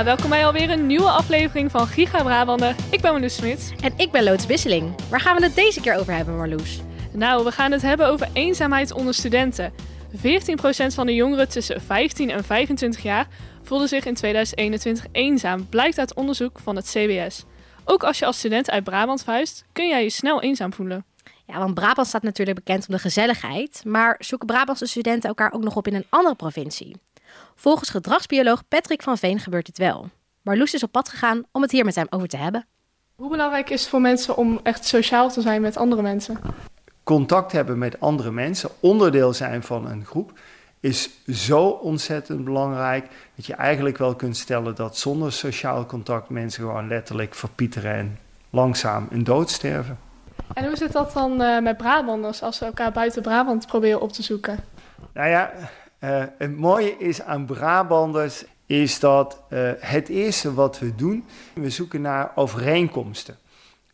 Ja, welkom bij alweer een nieuwe aflevering van Giga Brabander. Ik ben Marloes Smit. En ik ben Loods Bisseling. Waar gaan we het deze keer over hebben, Marloes? Nou, we gaan het hebben over eenzaamheid onder studenten. 14% van de jongeren tussen 15 en 25 jaar voelde zich in 2021 eenzaam, blijkt uit onderzoek van het CBS. Ook als je als student uit Brabant vuist, kun jij je snel eenzaam voelen. Ja, want Brabant staat natuurlijk bekend om de gezelligheid, maar zoeken Brabantse studenten elkaar ook nog op in een andere provincie? Volgens gedragsbioloog Patrick van Veen gebeurt dit wel. Marloes is op pad gegaan om het hier met hem over te hebben. Hoe belangrijk is het voor mensen om echt sociaal te zijn met andere mensen? Contact hebben met andere mensen, onderdeel zijn van een groep, is zo ontzettend belangrijk dat je eigenlijk wel kunt stellen dat zonder sociaal contact mensen gewoon letterlijk verpieteren en langzaam een dood sterven. En hoe zit dat dan uh, met Brabanders als ze elkaar buiten Brabant proberen op te zoeken? Nou ja, uh, het mooie is aan Brabanders is dat uh, het eerste wat we doen, we zoeken naar overeenkomsten.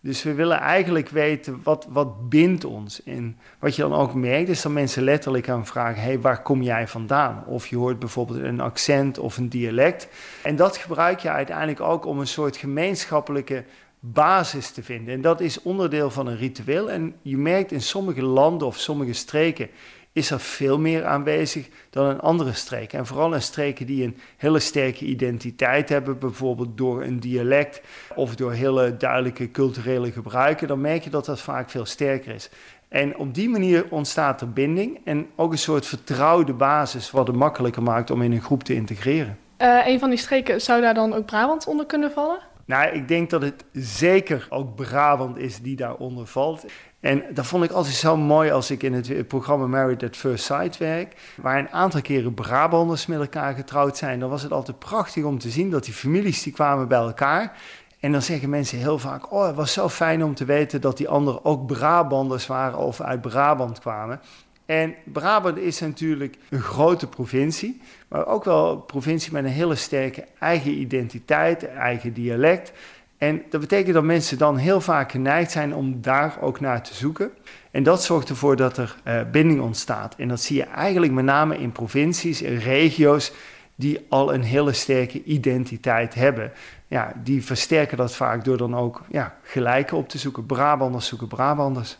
Dus we willen eigenlijk weten wat, wat bindt ons. En wat je dan ook merkt, is dat mensen letterlijk gaan vragen: hey, waar kom jij vandaan? Of je hoort bijvoorbeeld een accent of een dialect. En dat gebruik je uiteindelijk ook om een soort gemeenschappelijke basis te vinden. En dat is onderdeel van een ritueel. En je merkt in sommige landen of sommige streken is er veel meer aanwezig dan in andere streken. En vooral in streken die een hele sterke identiteit hebben, bijvoorbeeld door een dialect of door hele duidelijke culturele gebruiken, dan merk je dat dat vaak veel sterker is. En op die manier ontstaat er binding en ook een soort vertrouwde basis, wat het makkelijker maakt om in een groep te integreren. Uh, een van die streken zou daar dan ook Brabant onder kunnen vallen? Nou, ik denk dat het zeker ook Brabant is die daaronder valt. En dat vond ik altijd zo mooi als ik in het programma Married at First Sight werk, waar een aantal keren Brabanders met elkaar getrouwd zijn. Dan was het altijd prachtig om te zien dat die families die kwamen bij elkaar. En dan zeggen mensen heel vaak: Oh, het was zo fijn om te weten dat die anderen ook Brabanders waren of uit Brabant kwamen. En Brabant is natuurlijk een grote provincie, maar ook wel een provincie met een hele sterke eigen identiteit, eigen dialect. En dat betekent dat mensen dan heel vaak geneigd zijn om daar ook naar te zoeken. En dat zorgt ervoor dat er uh, binding ontstaat. En dat zie je eigenlijk met name in provincies, in regio's die al een hele sterke identiteit hebben. Ja, die versterken dat vaak door dan ook ja, gelijken op te zoeken. Brabanders zoeken Brabanders.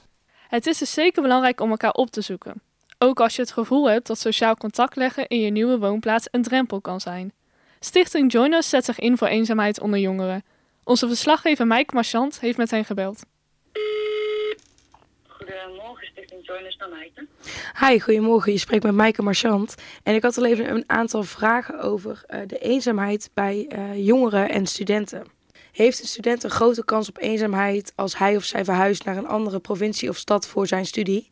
Het is dus zeker belangrijk om elkaar op te zoeken. Ook als je het gevoel hebt dat sociaal contact leggen in je nieuwe woonplaats een drempel kan zijn. Stichting Join Us zet zich in voor eenzaamheid onder jongeren. Onze verslaggever Mike Marchant heeft met hen gebeld. Goedemorgen, Stichting Join Us naar Maaike. Hi, goedemorgen. Je spreekt met Maaike Marchant. En ik had al even een aantal vragen over uh, de eenzaamheid bij uh, jongeren en studenten. Heeft een student een grote kans op eenzaamheid als hij of zij verhuist naar een andere provincie of stad voor zijn studie?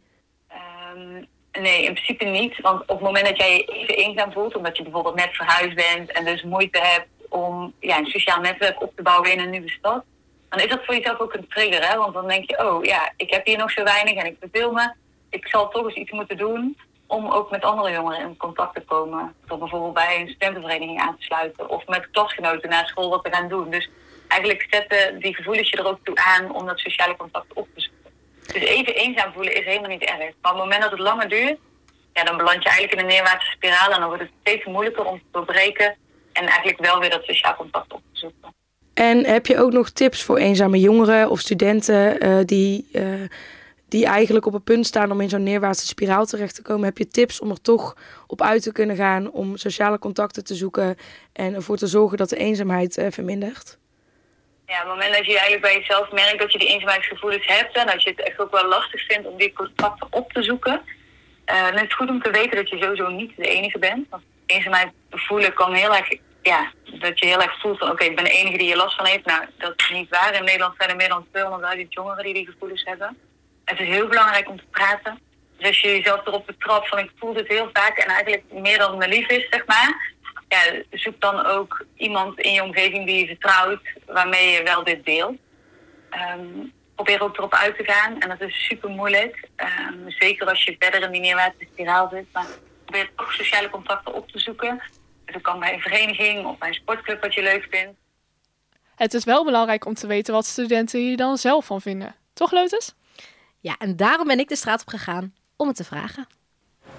Um, nee, in principe niet. Want op het moment dat jij je even eenzaam voelt, omdat je bijvoorbeeld net verhuisd bent en dus moeite hebt om ja, een sociaal netwerk op te bouwen in een nieuwe stad, dan is dat voor jezelf ook een trigger. Hè? Want dan denk je, oh ja, ik heb hier nog zo weinig en ik verveel me. Ik zal toch eens iets moeten doen om ook met andere jongeren in contact te komen. Door bijvoorbeeld bij een studentenvereniging aan te sluiten of met klasgenoten na school wat te gaan doen. Dus eigenlijk zetten die gevoelens je er ook toe aan om dat sociale contact op te zoeken. Dus even eenzaam voelen is helemaal niet erg. Maar op het moment dat het langer duurt, ja, dan beland je eigenlijk in een neerwaartse spiraal en dan wordt het steeds moeilijker om te doorbreken en eigenlijk wel weer dat sociaal contact op te zoeken. En heb je ook nog tips voor eenzame jongeren of studenten uh, die, uh, die eigenlijk op het punt staan om in zo'n neerwaartse spiraal terecht te komen? Heb je tips om er toch op uit te kunnen gaan om sociale contacten te zoeken en ervoor te zorgen dat de eenzaamheid uh, vermindert? Ja, op het moment dat je eigenlijk bij jezelf merkt dat je die eenzaamheidsgevoelens hebt en dat je het echt ook wel lastig vindt om die contacten op te zoeken, dan is het goed om te weten dat je sowieso niet de enige bent. Want eenzaamheid voelen kan heel erg, ja, dat je heel erg voelt van oké, ik ben de enige die je last van heeft. Nou, dat is niet waar. In Nederland zijn er meer dan 200.000 jongeren die die gevoelens hebben. Het is heel belangrijk om te praten. Dus als je jezelf erop betrapt van ik voel dit heel vaak en eigenlijk meer dan me lief is, zeg maar. Ja, zoek dan ook iemand in je omgeving die je vertrouwt, waarmee je wel dit deelt. Um, probeer ook erop uit te gaan. En dat is super moeilijk. Um, zeker als je verder in die neerwaartse spiraal zit. Maar probeer toch sociale contacten op te zoeken. Dat kan bij een vereniging of bij een sportclub wat je leuk vindt. Het is wel belangrijk om te weten wat studenten hier dan zelf van vinden. Toch, Lotus? Ja, en daarom ben ik de straat op gegaan om het te vragen.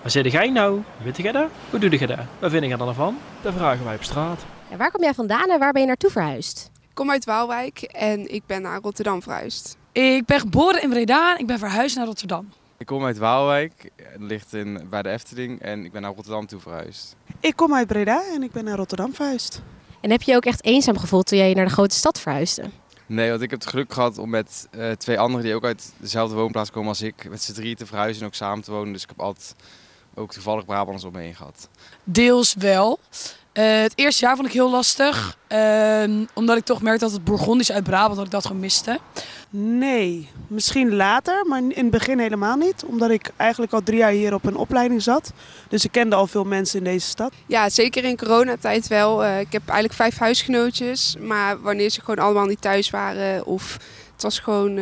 Waar zit jij nou? Weet jij dat? Hoe doe je dat? Wat vind je er dan van? Dat vragen wij op straat. En waar kom jij vandaan en waar ben je naartoe verhuisd? Ik kom uit Waalwijk en ik ben naar Rotterdam verhuisd. Ik ben geboren in Breda en ik ben verhuisd naar Rotterdam. Ik kom uit Waalwijk, dat ligt in, bij de Efteling en ik ben naar Rotterdam toe verhuisd. Ik kom uit Breda en ik ben naar Rotterdam verhuisd. En heb je je ook echt eenzaam gevoeld toen jij naar de grote stad verhuisde? Nee, want ik heb het geluk gehad om met uh, twee anderen die ook uit dezelfde woonplaats komen als ik, met z'n drieën te verhuizen en ook samen te wonen. Dus ik heb altijd ook toevallig Brabants om me heen gehad. Deels wel. Uh, het eerste jaar vond ik heel lastig. Uh, omdat ik toch merkte dat het Bourgondisch uit Brabant, dat ik dat gemiste. Nee, misschien later, maar in het begin helemaal niet. Omdat ik eigenlijk al drie jaar hier op een opleiding zat. Dus ik kende al veel mensen in deze stad. Ja, zeker in coronatijd wel. Uh, ik heb eigenlijk vijf huisgenootjes. Maar wanneer ze gewoon allemaal niet thuis waren of... Het was gewoon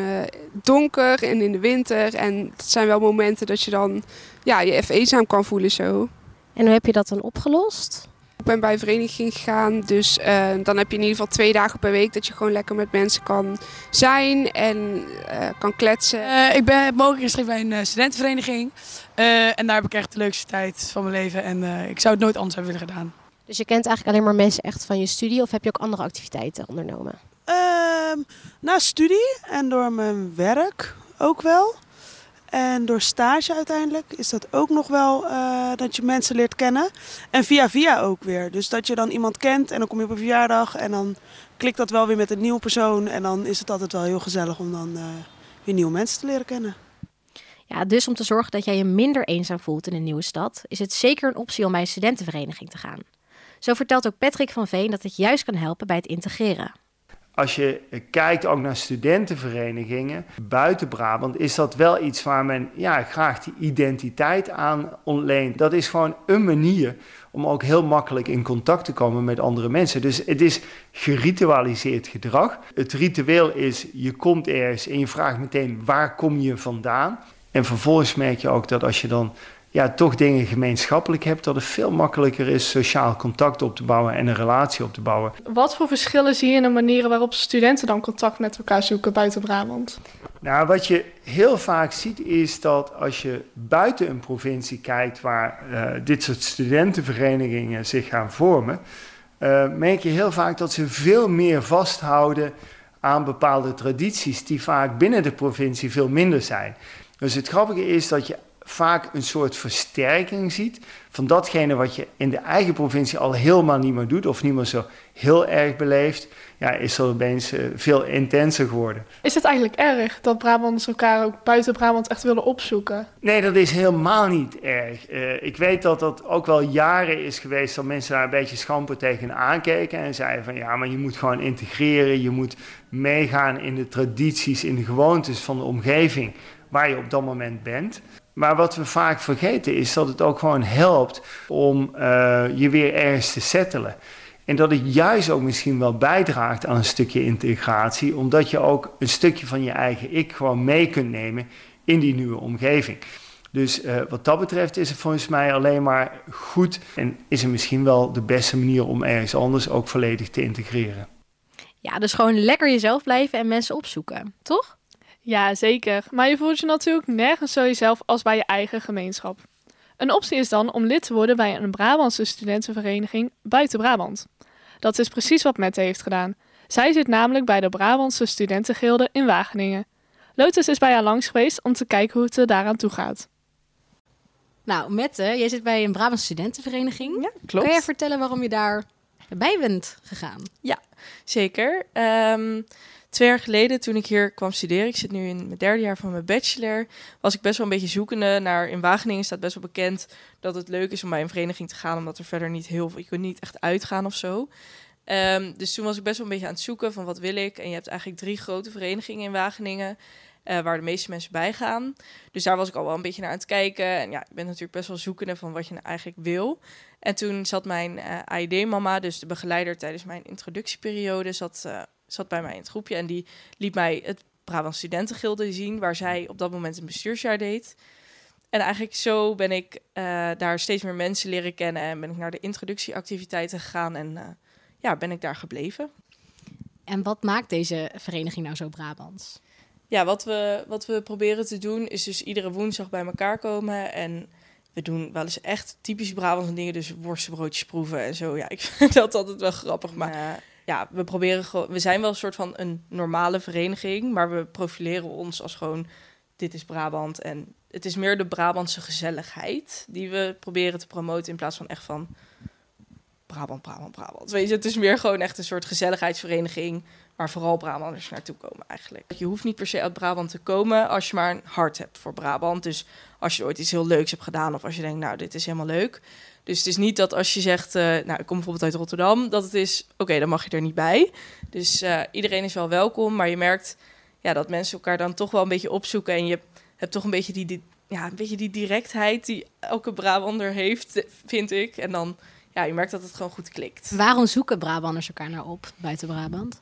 donker en in de winter. En het zijn wel momenten dat je dan ja, je even eenzaam kan voelen zo. En hoe heb je dat dan opgelost? Ik ben bij een vereniging gegaan, dus uh, dan heb je in ieder geval twee dagen per week dat je gewoon lekker met mensen kan zijn en uh, kan kletsen. Uh, ik ben mogelijk geschreven bij een studentenvereniging en daar heb ik echt de leukste tijd van mijn leven en ik zou het nooit anders hebben willen gedaan. Dus je kent eigenlijk alleen maar mensen echt van je studie of heb je ook andere activiteiten ondernomen? Ehm, na studie en door mijn werk ook wel. En door stage uiteindelijk is dat ook nog wel uh, dat je mensen leert kennen. En via via ook weer. Dus dat je dan iemand kent en dan kom je op een verjaardag en dan klikt dat wel weer met een nieuwe persoon. En dan is het altijd wel heel gezellig om dan uh, weer nieuwe mensen te leren kennen. Ja, dus om te zorgen dat jij je minder eenzaam voelt in een nieuwe stad, is het zeker een optie om bij een studentenvereniging te gaan. Zo vertelt ook Patrick van Veen dat het juist kan helpen bij het integreren als je kijkt ook naar studentenverenigingen buiten Brabant, is dat wel iets waar men ja, graag die identiteit aan ontleent. Dat is gewoon een manier om ook heel makkelijk in contact te komen met andere mensen. Dus het is geritualiseerd gedrag. Het ritueel is, je komt ergens en je vraagt meteen waar kom je vandaan. En vervolgens merk je ook dat als je dan ja, toch dingen gemeenschappelijk hebt, dat het veel makkelijker is sociaal contact op te bouwen en een relatie op te bouwen. Wat voor verschillen zie je in de manieren waarop studenten dan contact met elkaar zoeken buiten Brabant? Nou, wat je heel vaak ziet is dat als je buiten een provincie kijkt waar uh, dit soort studentenverenigingen zich gaan vormen, uh, merk je heel vaak dat ze veel meer vasthouden aan bepaalde tradities die vaak binnen de provincie veel minder zijn. Dus het grappige is dat je vaak een soort versterking ziet van datgene wat je in de eigen provincie al helemaal niet meer doet of niet meer zo heel erg beleeft, ja, is er opeens uh, veel intenser geworden. Is het eigenlijk erg dat Brabanders elkaar ook buiten Brabant echt willen opzoeken? Nee, dat is helemaal niet erg. Uh, ik weet dat dat ook wel jaren is geweest dat mensen daar een beetje schamper tegen aankeken en zeiden van ja, maar je moet gewoon integreren, je moet meegaan in de tradities, in de gewoontes van de omgeving waar je op dat moment bent. Maar wat we vaak vergeten is dat het ook gewoon helpt om uh, je weer ergens te settelen. En dat het juist ook misschien wel bijdraagt aan een stukje integratie, omdat je ook een stukje van je eigen ik gewoon mee kunt nemen in die nieuwe omgeving. Dus uh, wat dat betreft is het volgens mij alleen maar goed en is het misschien wel de beste manier om ergens anders ook volledig te integreren. Ja, dus gewoon lekker jezelf blijven en mensen opzoeken, toch? Ja, zeker. Maar je voelt je natuurlijk nergens zo jezelf als bij je eigen gemeenschap. Een optie is dan om lid te worden bij een Brabantse studentenvereniging buiten Brabant. Dat is precies wat Mette heeft gedaan. Zij zit namelijk bij de Brabantse Studentengilde in Wageningen. Lotus is bij haar langs geweest om te kijken hoe het er daaraan toe gaat. Nou, Mette, jij zit bij een Brabantse studentenvereniging. Ja, klopt. Kun je vertellen waarom je daar bij bent gegaan? Ja, zeker. Um, Twee jaar geleden, toen ik hier kwam studeren, ik zit nu in mijn derde jaar van mijn bachelor, was ik best wel een beetje zoekende naar. In Wageningen staat best wel bekend dat het leuk is om bij een vereniging te gaan, omdat er verder niet heel veel, je kunt niet echt uitgaan of zo. Um, dus toen was ik best wel een beetje aan het zoeken van wat wil ik. En je hebt eigenlijk drie grote verenigingen in Wageningen. Uh, waar de meeste mensen bij gaan. Dus daar was ik al wel een beetje naar aan het kijken. En ja, ik ben natuurlijk best wel zoekende van wat je nou eigenlijk wil. En toen zat mijn uh, eh, AID-mama, dus de begeleider tijdens mijn introductieperiode, zat uh, zat bij mij in het groepje en die liet mij het Brabant Studentengilde zien, waar zij op dat moment een bestuursjaar deed. En eigenlijk zo ben ik uh, daar steeds meer mensen leren kennen en ben ik naar de introductieactiviteiten gegaan en uh, ja, ben ik daar gebleven. En wat maakt deze vereniging nou zo Brabants? Ja, wat we, wat we proberen te doen is dus iedere woensdag bij elkaar komen en we doen wel eens echt typisch Brabantse dingen, dus worstenbroodjes proeven en zo. Ja, ik vind dat altijd wel grappig, maar ja, we proberen we zijn wel een soort van een normale vereniging, maar we profileren ons als gewoon, dit is Brabant en het is meer de Brabantse gezelligheid die we proberen te promoten in plaats van echt van Brabant, Brabant, Brabant. Weet je, het is meer gewoon echt een soort gezelligheidsvereniging waar vooral Brabanders naartoe komen eigenlijk. Je hoeft niet per se uit Brabant te komen als je maar een hart hebt voor Brabant. Dus als je ooit iets heel leuks hebt gedaan of als je denkt, nou, dit is helemaal leuk. Dus het is niet dat als je zegt, uh, nou, ik kom bijvoorbeeld uit Rotterdam, dat het is, oké, dan mag je er niet bij. Dus uh, iedereen is wel welkom, maar je merkt ja, dat mensen elkaar dan toch wel een beetje opzoeken en je hebt toch een beetje die, die, ja, een beetje die directheid die elke Brabander heeft, vind ik. En dan, ja, je merkt dat het gewoon goed klikt. Waarom zoeken Brabanders elkaar naar op buiten Brabant?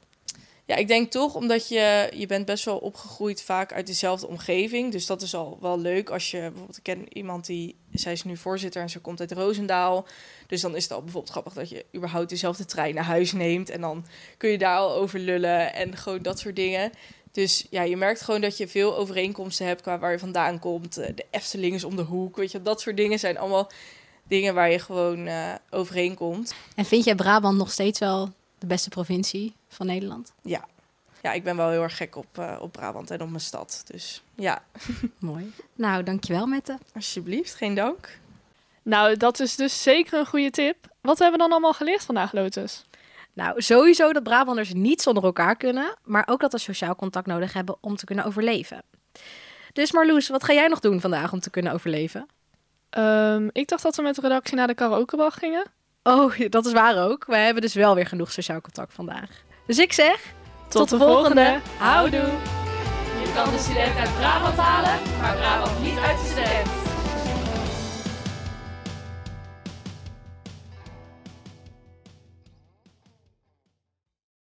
Ja, ik denk toch omdat je, je bent best wel opgegroeid vaak uit dezelfde omgeving. Dus dat is al wel leuk als je bijvoorbeeld, ik ken iemand die, zij is nu voorzitter en ze komt uit Roosendaal. Dus dan is het al bijvoorbeeld grappig dat je überhaupt dezelfde trein naar huis neemt. En dan kun je daar al over lullen en gewoon dat soort dingen. Dus ja, je merkt gewoon dat je veel overeenkomsten hebt qua waar je vandaan komt. De Efteling is om de hoek, weet je, dat soort dingen zijn allemaal dingen waar je gewoon uh, overheen komt. En vind jij Brabant nog steeds wel de beste provincie van Nederland? Ja. Ja, ik ben wel heel erg gek op, uh, op Brabant en op mijn stad. Dus ja. Mooi. Nou, dankjewel Mette. Alsjeblieft, geen dank. Nou, dat is dus zeker een goede tip. Wat hebben we dan allemaal geleerd vandaag, Lotus? Nou, sowieso dat Brabanders niet zonder elkaar kunnen, maar ook dat we sociaal contact nodig hebben om te kunnen overleven. Dus Marloes, wat ga jij nog doen vandaag om te kunnen overleven? Um, ik dacht dat we met de redactie naar de karaokebag gingen. Oh, dat is waar ook. We hebben dus wel weer genoeg sociaal contact vandaag. Dus ik zeg... Tot, de, volgende. volgende. Houdoe. Je kan de student uit Brabant halen, maar Brabant niet uit de student.